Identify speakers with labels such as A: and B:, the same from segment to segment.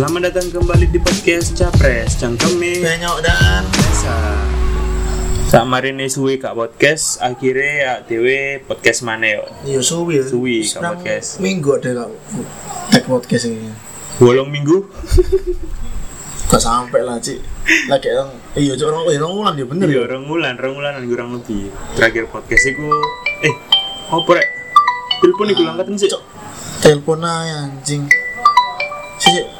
A: Selamat datang kembali di podcast Capres Cangkeme
B: Benyok dan
A: Biasa. Sak marine suwi kak podcast Akhirnya ya dewe podcast mana yo?
B: Iya suwi.
A: Suwi, Kak Podcast.
B: Minggu ada kak Tag podcast ini?
A: Bolong minggu.
B: Gak sampai lah Cik. Lagi yang Iya cok orang orang ulan ya bener.
A: Iya
B: ya
A: orang bulan, orang bulan kurang lebih. Terakhir podcast iku Eh, apa rek? Telepon iku angkatan sih
B: Cok Telepon aja anjing. Sih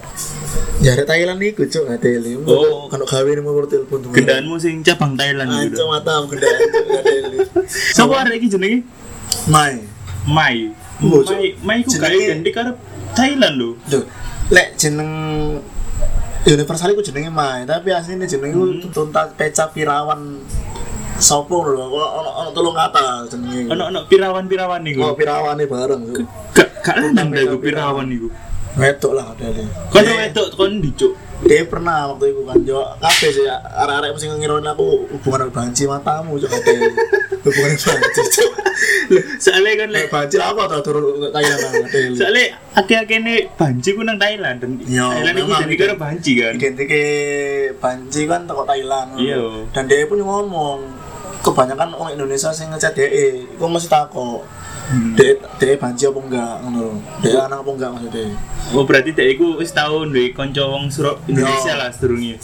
B: Ya ada Thailand nih Cok nggak Deli
A: Oh.
B: Kalau kawin mau telepon tuh
A: Gendaanmu sing cabang Thailand
B: Anco
A: gitu
B: mata gendaan Cok nggak
A: Siapa arek iki jenenge?
B: Mai
A: Mai
B: Oh.
A: Mai, Mai ku gak identik karo Thailand lho
B: Duh, lek jeneng universal iku jenenge Mai, tapi asline jenenge iku tuntas peca pirawan sopo lho, kok ono ono telung kata jenenge.
A: Ono ono pirawan-pirawan niku.
B: Oh, pirawane bareng.
A: Gak gak iku pirawan niku.
B: Wedok lah dele.
A: Kon wedok kon dicuk.
B: Dia pernah waktu itu kan jo kabeh sih arek-arek mesti ngiroin aku hubungan banci matamu cok dele. Hubungan banci
A: soalnya kan lek
B: banci apa tau turun Thailand dele.
A: soalnya akeh-akehne banci ku nang Thailand dan
B: Yo,
A: Thailand iku
B: memang
A: jadi
B: kan.
A: karo banci kan.
B: identik banci kan toko Thailand
A: Iya.
B: dan dia pun ngomong kebanyakan orang Indonesia sing ngechat DE iku mesti takok
A: Hmm.
B: DE DE banci apa enggak ngono lho DE anak apa enggak maksudnya
A: Oh berarti dek iku wis tau duwe kanca wong Suro Indonesia lah sedurunge.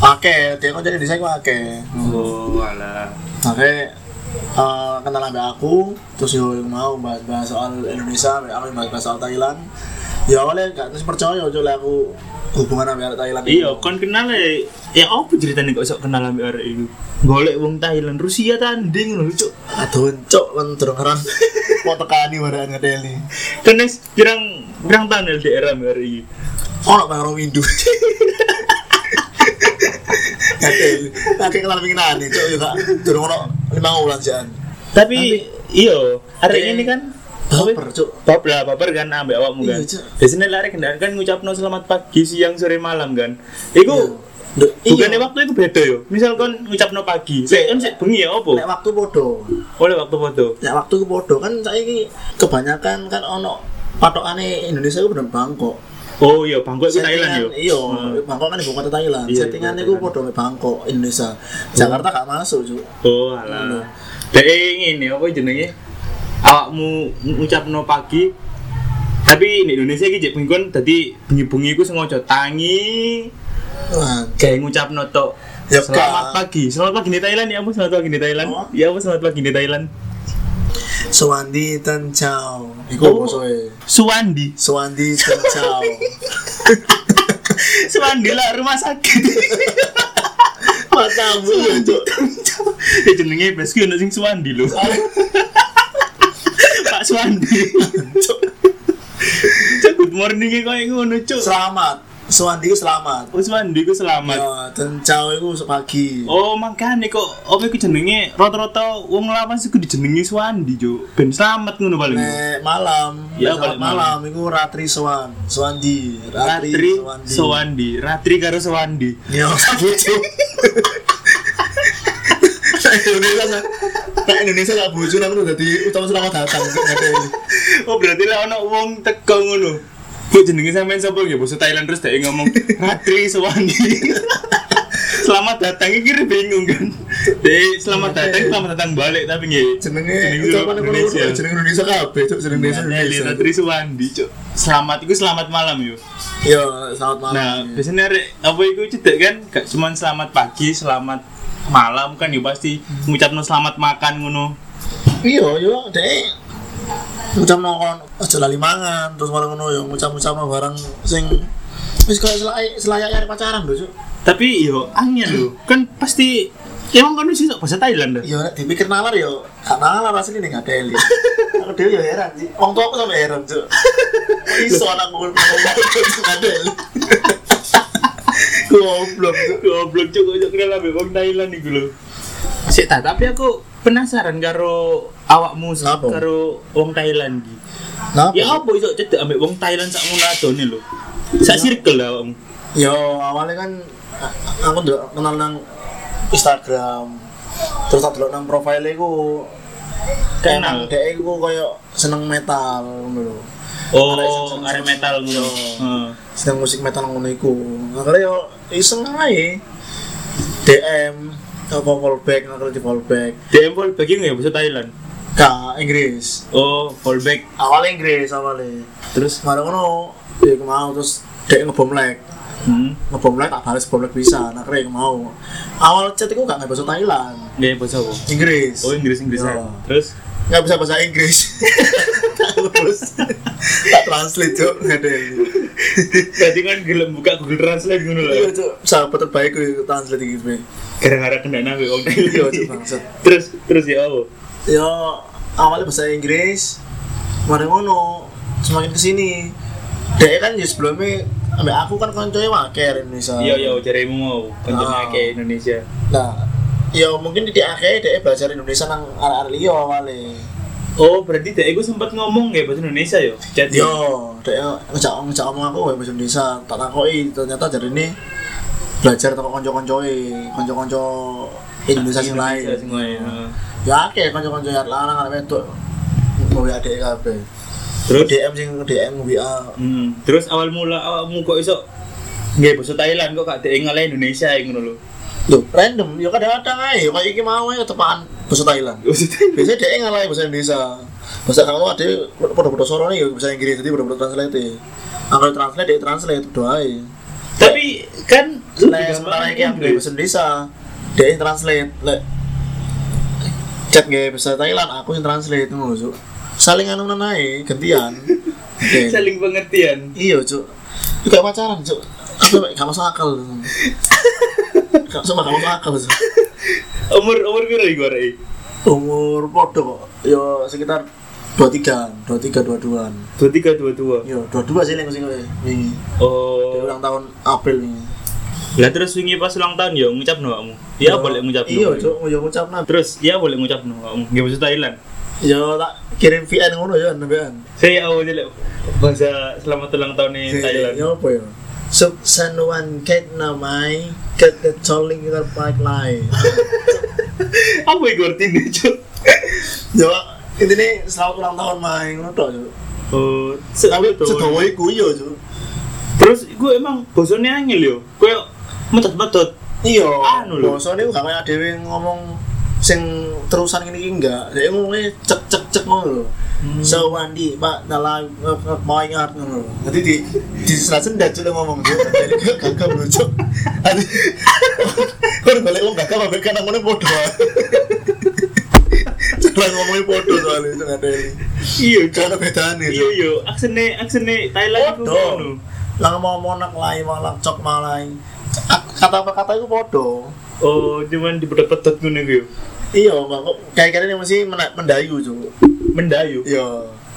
B: Oke, dia kan jadi Indonesia iku akeh
A: Oh, alah.
B: Oke, eh, kenal sama aku, terus yo mau bahas-bahas soal Indonesia, aku bahas-bahas soal Thailand. Ya oleh gak terus percaya coba aku hubungan sama arek Thailand.
A: Iya, kon kenal e. Ya apa ceritanya kok sok kenal ambek arek iku? Golek wong Thailand, Rusia tanding ngono cuk.
B: Aduh, cok kan durung heran. Mau tekani barang ngedeli.
A: Kan pirang pirang tahun LDR ambek arek iki.
B: Ono bang orang Windu. Ngedeli. Lagi kenal pengen nih, cok juga. Durung ono lima bulan sih.
A: Tapi iya, arek
B: Eh,
A: ini kan
B: Baper, cok.
A: Bab lah, baper kan ambek awakmu kan.
B: Iya, Cuk.
A: Biasanya lari kendaraan kan ngucapno selamat pagi, siang, sore, malam kan. Iku bukannya
B: iya.
A: waktu itu beda yo. Misal kon ngucapno pagi, sik kan sik bengi ya opo?
B: Nek waktu bodoh.
A: Oleh waktu foto.
B: Nek waktu bodoh kan saiki kebanyakan kan ono patokane Indonesia ku bener Bangkok.
A: Oh iya, Bangkok itu Thailand yo.
B: Iya,
A: Hmm.
B: Bangkok kan ibu kota Thailand.
A: Iya,
B: Settingan iku padha mek Bangkok Indonesia. Jakarta gak masuk, Cuk.
A: Oh alah. Dek ngene apa jenenge? Awakmu ngucapno pagi. Tapi di Indonesia iki jek kon dadi bengi-bengi ku sengaja tangi. Kayak ngucapno tok
B: Ya,
A: selamat pagi. Selamat pagi di Thailand ya ampun selamat pagi di Thailand
B: Oh.
A: ya ampun selamat pagi di Thailand
B: Suwandi Chow. Iku
A: Oh. Suwandi.
B: Suwandi Chow.
A: Suwandi lah rumah sakit.
B: Matamu ya, Cuk.
A: ya jenenge besku sing Suwandi lho Pak Suwandi Cuk, good morning koyo ngono cuk
B: Selamat. Suwandi ku selamat.
A: Oh Suwandi ku selamat
B: Ya, Ten Chow iku pagi.
A: Oh makanya kok apa iku jenenge rata-rata wong lawas iku dijenengi Suwandi cuk ben selamat ngono paling
B: Nek malam,
A: Ya, balik
B: malam iku Ratri Swan. Suwandi, Ratri,
A: Ratri
B: Suwandi.
A: Suwandi Ratri karo Suwandi
B: Ya, bojo. Nah, Indonesia nah, nah, Indonesia gak bojo nang udah dadi utama selamat datang.
A: Oh berarti lah ono wong teko ngono. Kok jenenge sampean sapa ya basa Thailand terus dhek ngomong Ratri Suwandi. selamat datang iki bingung kan. Dek selamat datang selamat datang balik tapi nggih.
B: Jenenge ucapan
A: Indonesia.
B: jenenge Indonesia kabeh, Cuk, jenenge Indonesia.
A: Ngadeli
B: Indonesia.
A: Ratri Suwandi cuk. Selamat iku selamat malam yo.
B: Yo, selamat malam.
A: Nah, biasanya apa itu cedek kan gak cuma selamat pagi, selamat malam kan ya pasti ngucapno selamat makan ngono.
B: Iya, yo, dek. Ucap nongkon aja lali mangan, terus malah ngono yo ngucap-ngucap barang sing wis kayak selai selayaknya pacaran lho, Cuk.
A: Tapi yo angin lho, kan pasti emang kan sih bahasa Thailand dah.
B: Yo nek dipikir nalar yo, gak nalar asli nih gak deli. Aku dhewe yo heran sih. Wong tua aku sampe heran. Kok iso anakku ngomong gak deli. Goblok.
A: Goblok cuk kok kenal ambek wong Thailand iku lho. Sik ta, tapi aku penasaran karo awakmu karo wong Thailand iki.
B: Kenapa?
A: Ya apa iso cedek ambek wong Thailand sak ngono adone lho. Sak circle lah awakmu.
B: Yo awalnya kan aku udah kenal nang Instagram. Terus tak delok nang profile ku
A: Kenal.
B: dhek iku koyo seneng metal ngono lho.
A: Oh,
B: arek
A: metal ngono. Heeh.
B: Seneng musik metal ngono iku. Akhirnya yo iseng ae. DM apa fallback akhirnya di fallback
A: DM fallback iki nggak bahasa Thailand.
B: ke Inggris
A: Oh, fallback.
B: awalnya Inggris awalnya
A: Terus
B: kemarin ngono ya mau terus dia ngebom lag
A: hmm,
B: ngebom lag tak balas bom lag bisa nah kira aku mau awal chat itu gak nggak bahasa Thailand
A: nggak bahasa apa?
B: Inggris
A: Oh, Inggris Inggris.
B: Yo.
A: Terus
B: nggak bisa bahasa Inggris terus tak translate cok nggak ada
A: berarti kan gelem buka Google Translate ngono
B: iya
A: lah.
B: cok sahabat terbaik gue translate gitu Be.
A: Gara-gara kena nabi wong
B: iya bangsat
A: Terus terus ya apa?
B: ya awalnya bahasa Inggris kemarin ngono semakin ke sini dia kan ya sebelumnya ambek aku kan konconya wakil Indonesia
A: Iya iya jaremu mau
B: Ah.
A: kanjeng ke Indonesia.
B: nah ya mungkin di akhir dia belajar Indonesia nang arah-arah liyo awalnya
A: Oh, berarti dek iku sempat ngomong ya bahasa Indonesia yo. Jadi
B: yo dia ngejak ngejak ngomong aku ya bahasa Indonesia. Tak takoi ternyata jadi ini belajar tentang konco-koncoe konco-konco Indonesia sing lain.
A: Indonesia sing lain.
B: ya akeh konco-konco yang lanang arek wedok mau ya adek kabeh.
A: Terus?
B: DM sing DM WA
A: Hmm, terus awal mula awakmu kok iso nggih bahasa Thailand kok gak dek ngalahin Indonesia ngono lho.
B: Loh, random, ya kadang-kadang aja, kayak iki mau ya tepaan bahasa Thailand. Biasanya dia ngalahin bahasa Indonesia. Bahasa kamu ada pada-pada soro nih, ya bahasa Inggris, jadi pada-pada translate. Aku translate, dia translate, doa
A: Tapi kan
B: Lek sementara yang bahasa Indonesia, dia yang translate. Lek chat gak bahasa Thailand, aku yang translate ngono, Cuk. Saling anu nanai, gantian.
A: Saling pengertian.
B: Iya, Cuk. Itu kayak pacaran, Cuk. Aku gak masuk akal. Gak masuk akal, Cuk.
A: Umur umur piro iku arek?
B: umur podo kok yo sekitar 23 23 22an
A: 23 22.
B: yo 22 sih yang sing ini
A: Oh.
B: ulang tahun April nih
A: Lah terus wingi pas ulang tahun ya ngucap no kamu. Ya boleh ngucap no.
B: iya cok yo ngucap nah
A: Terus ya boleh ngucap no kamu. Nggih bahasa Thailand.
B: yo tak kirim VN ngono ya nembean
A: Saya awal jelek bahasa selamat ulang tahun di Thailand.
B: yo apa ya Sub sanuan ket namai ket ket choling kita pakai lai
A: Apa iku artinya, Cuk?
B: yo intinya selamat ulang tahun main ngono
A: Oh,
B: tapi sedawa iku yo cok
A: Terus gue emang bosone angel yo. Kayak metot-metot.
B: iya
A: Anu lho.
B: bosone gak kayak dhewe ngomong sing terusan ini enggak dia ngomongnya cek cek cek ngono. So Wandi pak dalam mau lho jadi di di selat sendat sudah ngomong jadi gagap lucu kau balik ngomong gagap apa kan ngomongnya bodoh cara ngomongnya bodoh soalnya itu nggak ada ini
A: Iya,
B: cara bedanya
A: Iya yo, aksene aksene Thailand iku
B: bodoh.
A: ngono.
B: lah mau monak lain malah cok malai kata apa kata itu bodoh.
A: Oh, cuman ngono iku yo.
B: iya kayak mesti mena- mendayu cuy
A: Mendayu.
B: iya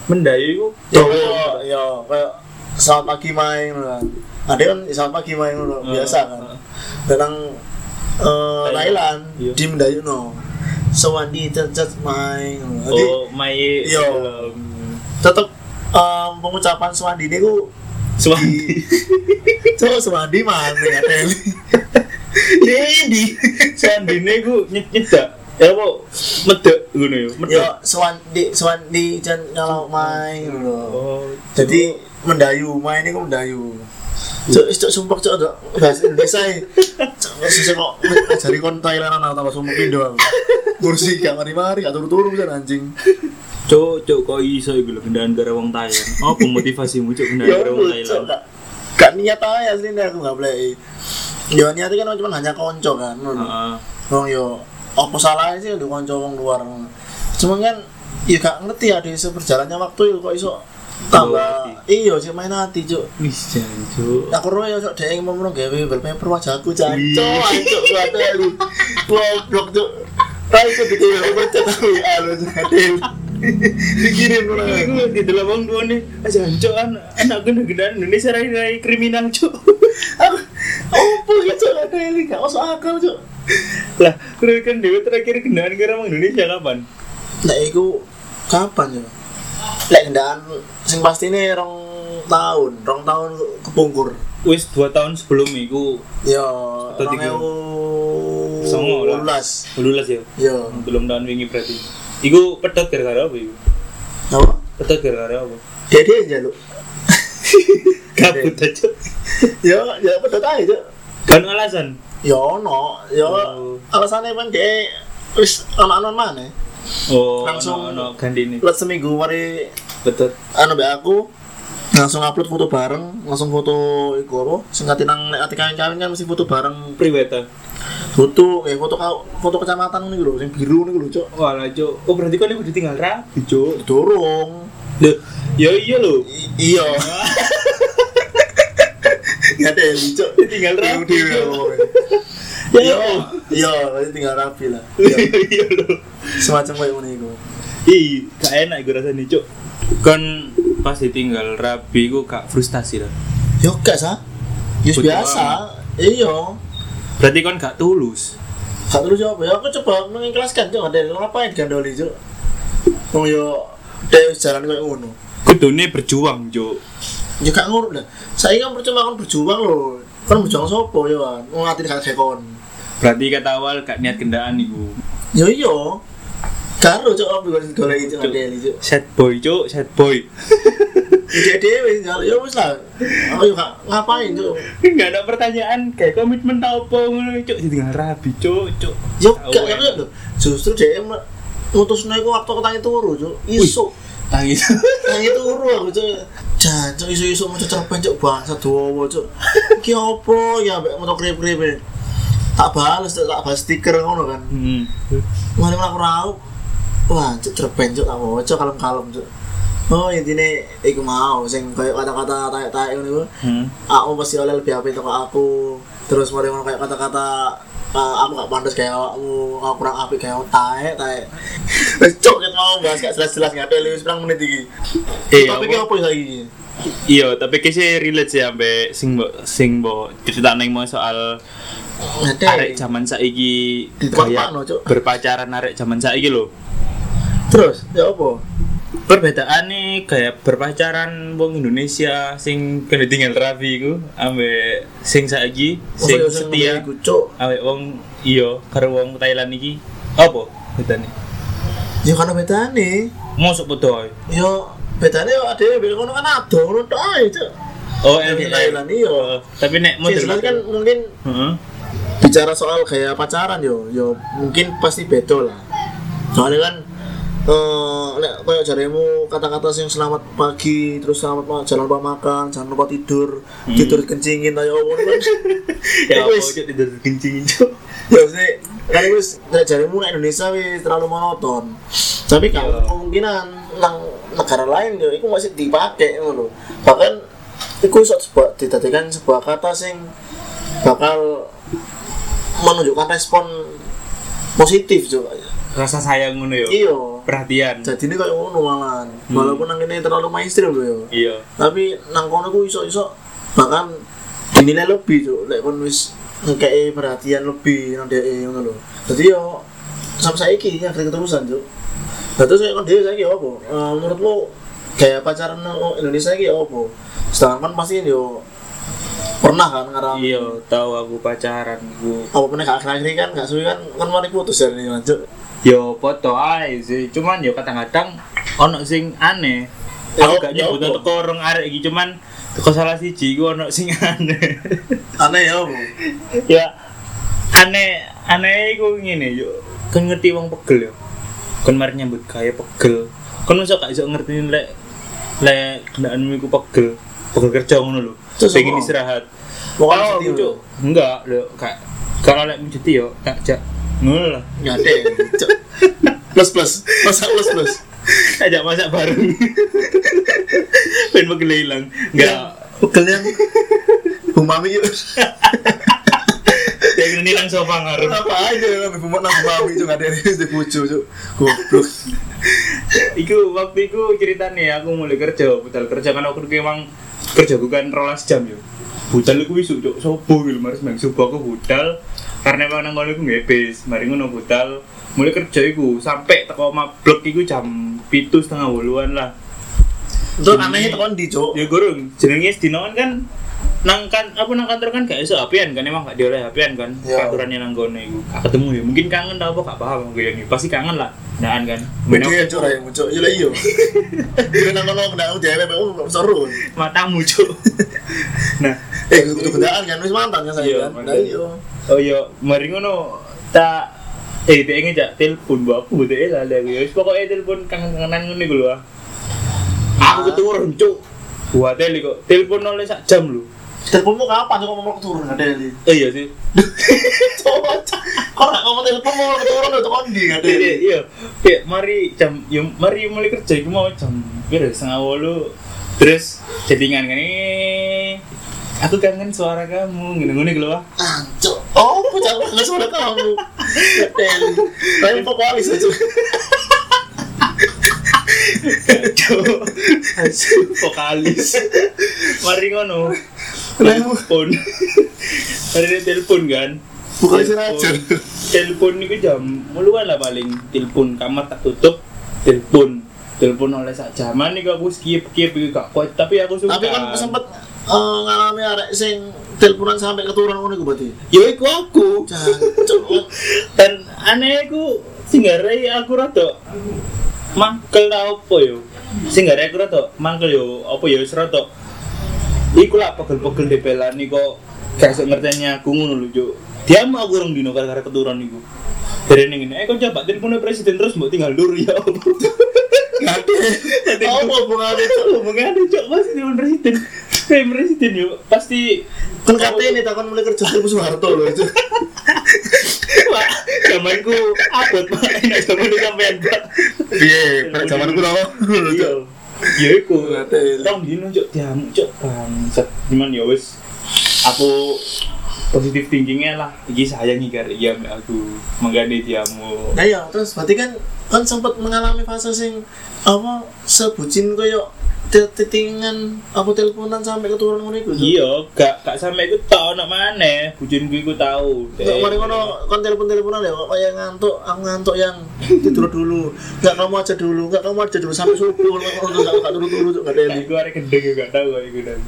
A: Mendayu iku
B: ya kayak ya kayak selamat pagi main ngono kan ada kan selamat pagi main ngono
A: Ah,
B: biasa kan
A: ah.
B: datang eh,
A: Thailand. Iya.
B: di mendayu no sewandi cet main jadi
A: Oh, mai
B: Iya. tetep em, pengucapan sewandi ini ku
A: Suwandi.
B: cowok sewandi mana ya teli
A: Ini Suwandine ku nyet nyedak. Ya apa medek ngono yo.
B: ya
A: Medek.
B: sewandi sewandi jan nyalau main ngono
A: Oh,
B: jadi mendayu main ini ku mendayu cok cok sumpah cok ada bahasa Indonesia ya cok sih kok ngajari kon Thailand anak tambah sumpah pindo aku kursi gak mari mari gak turu turu kan anjing
A: Cuk, cuk kok iso iku lho kendaraan gara wong Thailand. Apa motivasimu cuk kendaraan
B: ya
A: gara wong
B: cok
A: Thailand?
B: gak niat aja asli aku gak boleh ya niatnya kan cuma hanya konco kan
A: Heeh.
B: Wong yo apa salahnya sih di konco wong luar? Cuma kan ya gak ngerti ada iso berjalannya waktu yo kok iso tambah iya sih main hati cuk.
A: Wis jan cuk.
B: aku roh ya cok. Dia mau gawe wallpaper wajahku cok.
A: Wih.
B: cok cok gak lu. Goblok itu dikirim wallpaper cok. Tahu ya lu cok ada dikirim
A: Iku di dalam wong tuane. Aja cuk anak anak gede-gedean Indonesia rai-rai kriminal cuk.
B: aku apa gitu ada yang gak masuk akal cok
A: lah, terus kan dewe terakhir kendaraan gara wong Indonesia kapan?
B: Nek iku kapan ya? Lek kendaraan sing pasti ini rong tahun, rong tahun kepungkur.
A: Wis 2 tahun sebelum iku
B: Ya,
A: Atau tiga? Songo lah.
B: lulas.
A: lulus ya.
B: Ya,
A: Belum tahun wingi berarti. Iku pedot gara-gara apa iku?
B: apa?
A: Pedot gara-gara apa?
B: Dede jaluk.
A: Kabut aja.
B: Ya, ya tahu itu?
A: Kan alasan.
B: Ya ono, ya
A: Oh.
B: alasannya kan dia wis anak-anak mana?
A: Oh,
B: Langsung-
A: ono, ono ganti ini.
B: Let seminggu mari
A: Betul.
B: anu mbak aku langsung upload foto bareng, langsung foto iku apa? Sing kate nang nek ati kawin-kawin kan mesti foto bareng.
A: Priweta.
B: Foto, eh foto kau, foto kecamatan niku lho, sing biru niku lho, Cuk.
A: Walah, Cuk. Oh, berarti kan iku ditinggal rapi, Cuk.
B: Dorong.
A: Loh, ya iya lho.
B: Iya. Gak ada yang lucu.
A: Tinggal rapi, Cuk. Ya,
B: Iya,
A: iya.
B: berarti tinggal rapi lah.
A: Iya,
B: Iya. Semacam kayak ngono iku.
A: Ih, gak enak gue rasanya, Cuk. Kan pas ditinggal rapi gue gak frustasi lah.
B: Yo gak sah. Yes
A: Bodo
B: biasa. Iya.
A: Berarti kan gak tulus.
B: Gak terus jawab ya. Aku coba mengikhlaskan cok. Ada ngapain gandoli cok. Oh yo, deh jalan kayak ngono.
A: Kudune berjuang, Cuk.
B: Ya gak ngurut lah. Saya kan percuma kan berjuang loh. Kan berjuang sopo ya kan. Mau ngatih kakek sekon.
A: Berarti kata awal gak niat kendaan iku.
B: Yo iyo. Karo cok aku bisa golek cok ada cok.
A: Sad boy, Cuk, sad boy.
B: Dewe jalan ya wis lah. Aku yo gak ngapain cok.
A: Enggak ada pertanyaan kayak komitmen tau apa ngono, Cuk. Ditinggal rapi, Cuk, Cuk.
B: Yo
A: Tahu,
B: gak
A: ya.
B: lho. Justru dia mutusnya iku waktu ketangi turu cok. Isu.
A: Tangis.
B: Tangi turu aku cok. Jan cok isu-isu mau cerpen cok bangsa dowo cok. Ki opo ya mbek moto krip-krip tak balas cok tak balas stiker ngono kan.
A: Hmm.
B: Mari aku raup. Wah, cok cerpen cok tak waca kalem-kalem cok. Oh intinya iku mau sing kayak kata-kata taek-taek ngono iku.
A: Hmm.
B: Aku pasti oleh lebih apik toko aku. Terus mari ngono kayak kata-kata eh, aku gak pantas kayak awakmu, aku kurang apik kayak taek taek. Wis cok kita mau bahas gak jelas-jelas ada wis pirang menit iki.
A: Eh,
B: Tapi ki apa saiki?
A: Iya, tapi kayaknya relate sih sampe sing mbok sing mbok cerita neng mau soal arek zaman saiki
B: Cuk.
A: berpacaran arek zaman saiki lho.
B: Terus ya apa?
A: Perbedaan nih kayak berpacaran wong Indonesia sing kena tinggal rapi iku ambek sing saiki sing
B: sing
A: setia ambek wong iya karo wong Thailand iki apa bedane?
B: Ya karena bedane.
A: Mosok padha ae.
B: Ya bedane yo ada beda kono kan ado ngono tok ae cok.
A: Oh,
B: Yang
A: LDR.
B: Thailand, iya.
A: Oh, tapi nek model
B: jelas kan mungkin
A: Heeh.
B: bicara soal kayak pacaran yo, yo mungkin pasti beda lah. Soalnya kan eh nek kayak jaremu kata-kata yang selamat pagi terus selamat ma- jangan lupa makan jangan lupa tidur tidur kencingin ayo apa kan
A: Ya apa
B: wis-
A: cuk tidur kencing cuk.
B: ya maksudnya kan wis nek jaremu nek Indonesia wis terlalu monoton. Tapi kan
A: Iya.
B: kemungkinan nang negara lain yo iku masih dipakai ngono bahkan iku iso sebuah didadikan sebuah kata sing bakal menunjukkan respon positif juga
A: Rasa sayang ngono yo.
B: iya
A: Perhatian.
B: jadi ini kayak ngono malahan. Walaupun nang ini terlalu mainstream loh yo.
A: Iya.
B: tapi nang kono ku iso iso bahkan dinilai lebih tuh lek kon wis ngekei perhatian lebih nang dhek ngono lho. Jadi yo sampai saiki ya keterusan tuh terus kon dhewe saiki apa? Eh, menurutmu kayak pacaran nang Indonesia iki apa? Sedangkan kan pasti yo pernah kan ngarang
A: Iya, tahu aku pacaran aku.
B: apa pernah akhir-akhir kan gak suwi kan kan mari putus ya ini lanjut
A: Yo foto ae sih, cuman yo kadang-kadang ono sing aneh. Aku gak nyebut teko orang arek iki cuman teko salah siji iku ono sing aneh.
B: aneh ya
A: ya aneh aneh iku ngene yo. Kan ngerti wong pegel yo. Kan mari nyambut gawe pegel. Kan iso gak iso ngerti lek lek kendaraanmu iku pegel. Pegel kerja ngono lho. Pengen istirahat.
B: Pokoknya
A: Oh. Enggak, lho, kak. Kalau lek menjadi yo tak jak ngono lah.
B: nggak ada Cuk. plus plus. Masa plus plus.
A: Ajak masak bareng. Pengen pegel hilang. Enggak
B: pegel yang Bu Mami yuk.
A: Ya ini hilang sofa ngarep.
B: Apa aja lah Bu Mami Bu Mami? Itu nggak ada yang di bojo cuk. Goblok.
A: Iku waktu iku ceritanya aku mulai kerja budal kerja kan aku emang kerja bukan rolas jam yo budal iku isu cok sopo gitu mas main subuh aku budal karena emang nang iku nggak bis mari ngono budal mulai kerja iku sampai teko mablek iku jam pitu setengah woluan lah
B: Itu anehnya tekan di cok.
A: ya gurung jenenge sedino kan nang kan apa nang kantor kan gak iso HP-an kan emang gak diolah HP-an kan
B: Ya.
A: aturannya nang kono iku gak ketemu ya mungkin kangen tau apa gak paham gue ini pasti kangen lah naan kan
B: cok ya cok. Iya lah iyo. Iya nang kono kena dhewe PU seru.
A: matamu cuk nah
B: Eh kudu gendaan kan wis mantan kan
A: Iya,
B: saya kan.
A: mantan.
B: Nah iyo.
A: Oh iya. Mari ngono. Tak eh dia ngejak telepon mbak. Aku betul lah lah ya pokoknya telepon kangen-kangenan ngono iku lho ah. aku keturun cuk. Buat tele kok telepon oleh sak jam lho.
B: Teleponmu kapan cok ngomong turun ada di.
A: eh iya sih.
B: Cok. Kok gak ngomong telepon mau turun itu kondi nggak ada.
A: iya iya. Iya mari jam yo mari mulai kerja iku mau jam piro setengah wolu. Terus chattingan kan ini aku kangen suara kamu ah
B: Cok. Oh, bocah nggak suara kamu. Deli. Tapi vokalis aja.
A: vokalis. Mari ngono. Telepon. Mari dia telepon kan.
B: Vokalis aja.
A: telepon itu jam muluan lah paling. Telepon kamar tak tutup telepon. Telepon oleh sak jaman nih aku skip skip gak kuat. Tapi aku suka.
B: Tapi kan sempet eh, ngalami arek sing teleponan sampai keturun ngono iku berarti.
A: yo iku aku
B: Cok.
A: dan aneh aku singgarai aku rada mangkel ta apa yo singgarai aku rada mangkel yo apa yo wis rada iku lah pegel-pegel debelan kok gak ngerteni aku ngono lho Cuk. Dia mau aku rong dino gara-gara keturun iku dari ini gini, eh kau coba teleponnya presiden terus mau tinggal dulu ya
B: Ngade. Oh, apa hubungannya cok?
A: hubungannya cok pasti telepon presiden kayak presiden yuk pasti
B: Kan katanya nih takkan mulai kerja di Soeharto loh itu.
A: Pak, zamanku abot pak, enak zaman itu sampean pak.
B: Iya, pada zaman aku tau.
A: Iya, iya iku. Tong dino cok diamuk cok bangsat. Cuman ya wis aku positif thinkingnya lah. Iki sayangi kare iya aku. Menggani diamu
B: Nah ya, terus berarti kan kan sempat mengalami fase sing apa sebucin koyo titingan apa teleponan sampai keturun ngono iku.
A: Iya gak gak sampe iku tau nak mana bujunku iku tau
B: Nggak mari ngono kon telepon-teleponan ya kok kayak ngantuk, aku ngantuk yang tidur dulu. Enggak kamu aja dulu, enggak kamu aja dulu sampai subuh. Enggak enggak turu-turu enggak ada.
A: iku arek gendeng gak tau kok iku dan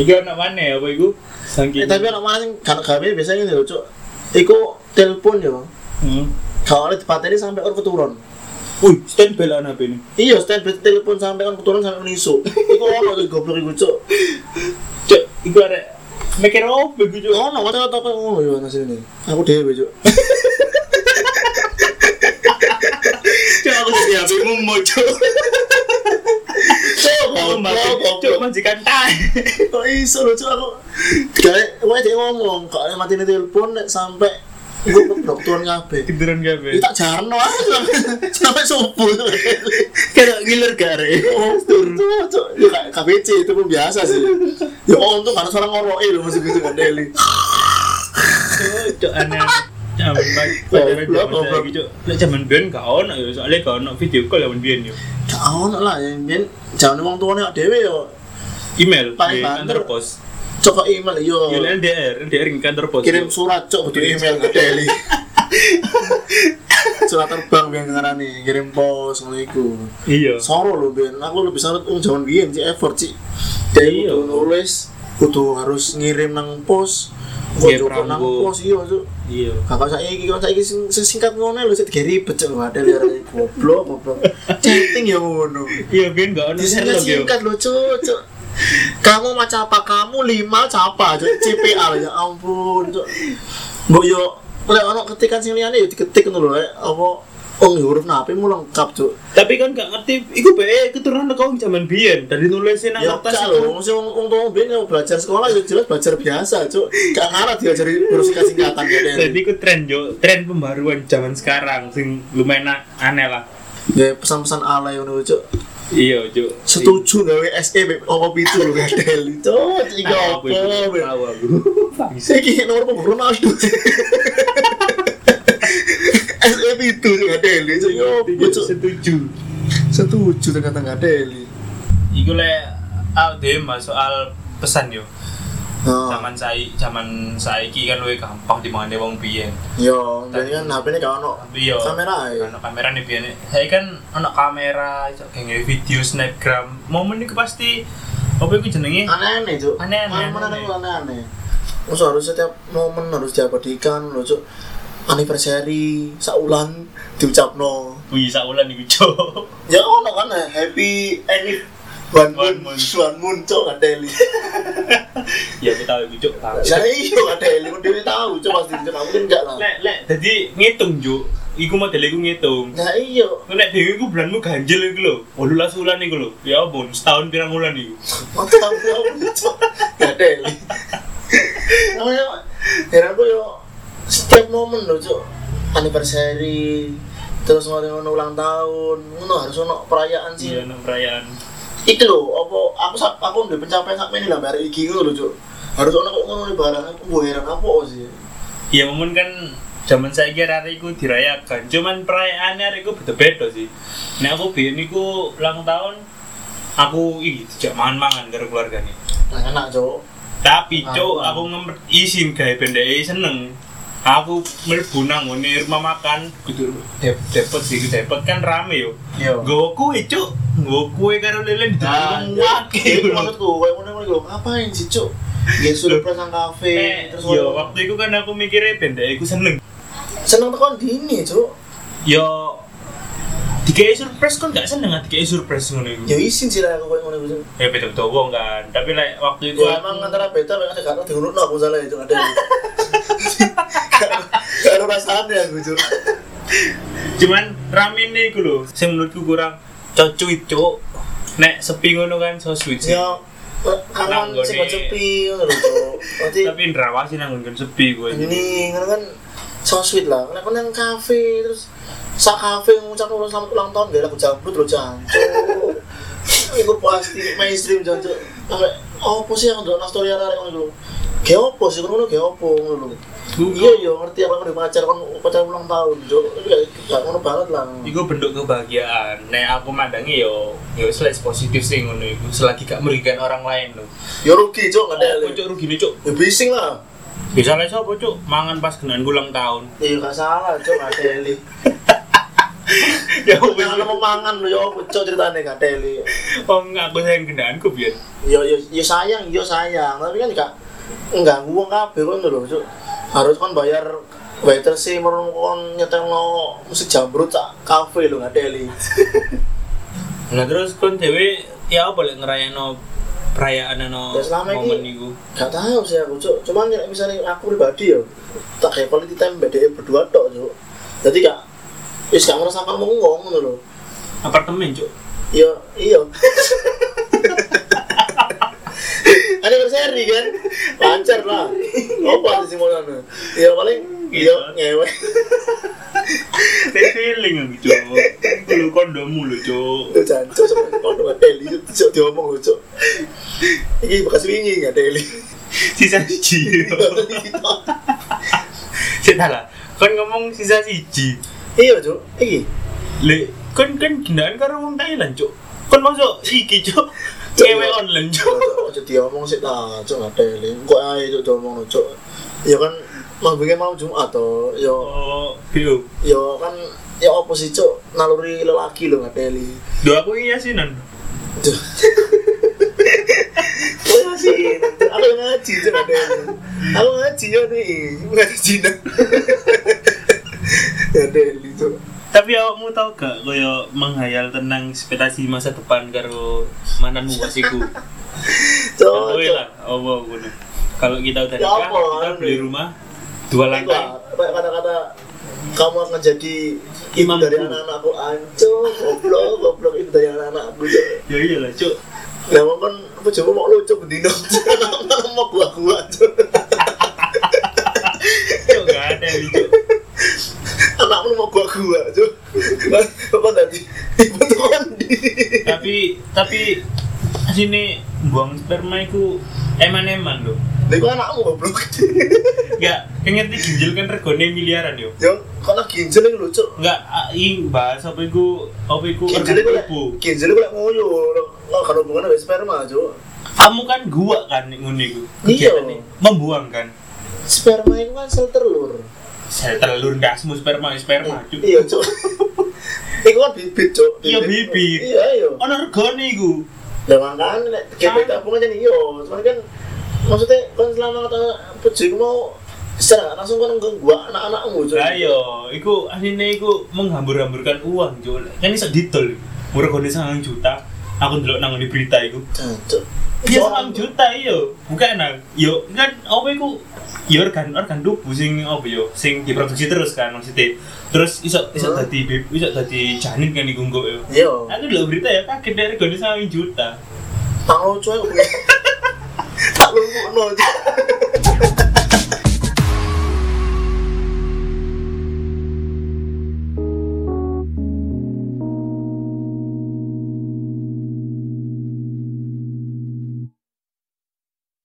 A: iku anak mana apa iku
B: Eh,
A: saking
B: tapi anak mana kan gawe biasanya ngene lho, Cuk. Iku telepon yo.
A: hmm.
B: Kalau dipateni sampai orang keturun.
A: Wih, stand bel anak ini.
B: Iya, stand by telepon sampai orang keturun sampai menisu. Iku ono tuh goblok iku, Cuk.
A: Cok, iku arek mikir apa iku cok?
B: Ono kata-kata kok ngono yo nasi ini. Aku dhewe, Cuk.
A: Cok, aku jadi HP mu cok.
B: Cuk, goblok.
A: majikan tai.
B: Kok iso lho, Cuk aku. Kayak wae dia ngomong, kok ada mati telepon sampai gue keturun kabeh.
A: Tiduran gak
B: Itu tak jarno aja sampai subuh.
A: Kayak ngiler.
B: Oh, tuh, tuh, ya KBC itu pun biasa sih. Ya untung karena suara ngoroi loh masih gitu kan Deli.
A: Cok aneh. Zaman baik,
B: Goblok,
A: zaman zaman biyen gak ono ya, soalnya gak ono video call zaman biyen yo.
B: Gak ono lah biyen jangan wong tuane dhewe yo
A: Email
B: Paling banter.
A: pos.
B: Cok email yo.
A: Yo LDR, LDR di kantor pos.
B: Kirim
A: Cok.
B: surat cok butuh email ke Deli. surat terbang biar ngarani kirim pos ngono iku.
A: Iya.
B: Soro lho biyen aku lebih sangat um jaman biyen sih effort sih. Dia
A: Iya.
B: kudu nulis, kudu harus ngirim nang pos. Kudu nang pos iya cok.
A: Iya.
B: Kakak saya iki kakak saya sing sing singkat ngono lho sik digeri becek lho ada liar goblok goblok. Chatting ya ngono.
A: Iya biyen gak ono yo.
B: singkat lho cuk cuk. Kamu macam apa? Kamu lima capa cuk CPA ya ampun. Mbok yo lek ono ketikan sing liyane yo diketik ngono lho eh, apa Oh, huruf nape mu lengkap, Cuk.
A: Tapi kan gak ngerti, iku bae keturunan kau zaman biyen dari nulisin nang
B: Ya,
A: kertas iku.
B: lho, mesti wong tuwa biyen belajar sekolah yo jelas belajar biasa, Cuk. Gak ngarah diajari huruf singkat-singkatan ya.
A: Jadi itu tren yo, tren pembaruan zaman sekarang sing lumayan aneh lah.
B: Ya pesan-pesan alay ngono, Cuk.
A: Iya, Cuk.
B: setuju gawe SE opo pitu lho gadel itu iki opo iki nomor pemburu Ronaldo SE pitu gadel itu yo
A: Setuju, setuju.
B: setuju ternyata gadel
A: Iku le mas soal pesan yo.
B: Oh.
A: Zaman saya zaman saiki kan luwih gampang dimangane wong biyen.
B: Yo, jadi kan HP ini gak ono
A: Iya.
B: kamera.
A: Ono kamera nih biyen. Saya kan ono kamera, iso kayak video snapgram. Momen itu pasti apa itu jenenge?
B: Aneh-aneh, Cuk.
A: Aneh-aneh,
B: Momen
A: aneh-aneh.
B: Terus harus setiap momen harus diabadikan lho, Cuk. Anniversary, saulan diucapno.
A: Wih, saulan iku, Cuk.
B: Ya ono kan eh, happy anniv One
A: One
B: moon,
A: moon.
B: one moon, Cuk, gak teli.
A: Ya aku tahu iku, Cuk. Tahu.
B: Ya iya gak teli, kok dhewe tahu, Cuk, pasti Cuk, kamu kan enggak lah.
A: Lek, lek, jadi ngitung, Cuk. Iku model iku ngitung.
B: Nah iya,
A: Nek dhewe iku bulanmu ganjil iku lho. 18 wulan iku lho. Ya ampun, setahun pirang wulan iku.
B: mantap ya, Cuk. Gak teli. Namanya heran aku yo setiap momen lho, Cuk. Anniversary, terus ngono ulang tahun, ngono harus ono perayaan sih.
A: Iya, perayaan.
B: Iki lho, apa aku sak aku udah pencapaian sak ini lah bare iki lho, Cuk. Harus ono kok ngono barang aku mbok heran apa sih.
A: Ya momen kan zaman saya kira hari iku dirayakan. Cuman perayaannya hari iku beda-beda sih. Nek aku biyen iku ulang tahun aku iki dijak mangan-mangan karo keluarga nih.
B: Nah, enak, Cuk.
A: Tapi cuk,
B: Ah.
A: aku ngempet izin gawe pendek seneng. Aku mlebu nang ngene rumah makan, kudu dep depet sih, depet kan rame yo.
B: Iya.
A: Nggawa kue cuk, nggawa kue karo lele di dalam wake.
B: maksudku, kayak ngono ngono lho, ngapain sih, Cuk? Ya sudah pernah kafe,
A: Eh,
B: terus
A: yo
B: ngono.
A: waktu itu kan aku mikirnya pendek iku seneng.
B: seneng tekan dini, Cuk.
A: Yo dikei surprise kan gak seneng dikei surprise ngono iku.
B: Ya isin sih lah aku kayak ngono Cuk.
A: Ya beda beda wong kan, tapi like, waktu itu
B: Ya emang antara beta memang ada kata diurut aku salah itu ada. Gak ada rasanya aku, Cuk.
A: cuman rame nih iku lho. Sing menurutku kurang cocok cuk. Nek sepi ngono kan so sweet sih.
B: Ya
A: Nanggone.
B: sing kok sepi ngono. Berarti
A: Tapi ndrawasi nang nggon sepi gue.
B: ini ngono kan so sweet lah. Nek nang kafe terus sak kafe ngucap ulang selamat ulang tahun gak lagu jambrut lho, Jancuk. Iku pasti mainstream Jancuk. Sampai oh, sih yang ndelok story arek ngono Ge opo sih ngono ge opo ngono. Iya iya ngerti apa udah pacar kan pacar ulang tahun. Tapi gak ngono banget lah.
A: Iku bentuk kebahagiaan. Nek aku mandangi yo yo selain positif sih ngono iku. Selagi gak merugikan orang lain lho.
B: Ya rugi, Cuk, gak ada.
A: Cuk rugi nih cuk.
B: Ya bising lah.
A: Bisa lah sapa cuk? Mangan pas genaan ulang tahun.
B: Iya gak salah, Cuk, gak teli.
A: ya
B: Aku jangan mau mangan lho, ya apa, Cuk, ceritanya gak teli.
A: Enggak, aku sayang gendaanku biar.
B: Ya ya ya sayang, ya sayang, tapi kan gak enggak uang kabeh kan lho, Cuk. Harus kan bayar waiter sih merung kon nyetelno musik jambrut sak kafe lho gak teli.
A: Nah terus kon dewe ya apa lek ngerayano perayaan ano
B: Ya, selama ini-
A: momen iku.
B: Gak tahu sih aku, Cuk. Cuman ya, misalnya aku pribadi ya, tak kayak quality time BDE berdua tok, Cuk. Jadi gak wis gak ngerasakan mongong ngono lho.
A: Apartemen cuk.
B: Iya, iya. Anniversary kan, lancar lah. Apa sih nana? Ya paling iya ngewe.
A: Teh feeling aku cuk. Lu kondommu lho cuk.
B: Lu jancuk sama dua teli, cok diomong lu cok. Ini bekas wingi nggak teli.
A: Sisa siji. Sik lah. Kon ngomong sisa siji.
B: Iya cok, iki.
A: Le, kon kan gendaan karo wong Thailand cuk. Kon masuk iki cuk. Cewek online cuk.
B: Ojo diomong sih lah, cok nggak teli. Kok aja cok diomong cok. Ya kan, mau bikin malam Jumat toh. Yo,
A: Oh, bio.
B: yo kan, ya apa sih cok naluri lelaki lo nggak teli.
A: Do aku iya sih nan.
B: Tuh. Oh ya sih, aku ngaji tuh ada. Aku ngaji ya nih, ngaji Cina. Ada itu.
A: Tapi awakmu tau gak koyo menghayal tentang ekspektasi masa depan karo mantanmu wasiku.
B: Cocok.
A: lah, apa ngono. Kalau kita udah
B: Ya
A: nikah, kita
B: anu.
A: beli rumah dua lantai.
B: Kata-kata kamu akan jadi
A: Imamku.
B: dari anak-anakku ancur, goblok, goblok ibu dari anak-anakku.
A: Ya iyalah, Cuk.
B: Nah, kan apa coba mau lucu bedino, anak mau gua-gua. Cok.
A: Cuk gak ada ini, Cuk.
B: Anakmu mau gua-gua, Cok. Apa tadi? Ibu tuh.
A: Tapi tapi sini buang sperma itu eman-eman loh.
B: Lah iku anakmu goblok.
A: Enggak, ngerti ginjal kan regone miliaran yo.
B: Yo, lagi ginjal iku lucu.
A: Enggak, ah, ing bahas apa iku apa iku
B: Kinjil iku kinjil iku lek ngoyo, lo kan hubungan sama sperma, Cuk.
A: Kamu kan gua kan iku.
B: Iya.
A: Membuang kan.
B: Sperma itu kan sel telur.
A: Saya telur dasmu sperma sperma cuk.
B: Iya, Cuk. Iku kan bibit, Cuk.
A: Iya, bibit.
B: Iya, iya.
A: Ono regane iku.
B: Ya makanya nek kita tabungan jadi iya, cuman kan maksudnya kan selama kata puji mau secara langsung kan gua anak-anakmu Cuk.
A: Lah iya, iku asline iku menghambur-hamburkan uang cuk. Kan iso didol. Regane 9 juta. Aku ndelok nang di berita iku.
B: Cuk.
A: Iya 9 juta iya. Bukan enak. Yo kan apa iku ya organ organ tubuh sing apa yo sing diproduksi terus kan maksudnya terus iso iso dadi iso dadi janin kan iku engko yo
B: Iya.
A: aku dulu berita ya kaget dari regane 9 juta
B: Tak lucu aku. Tak lucu no.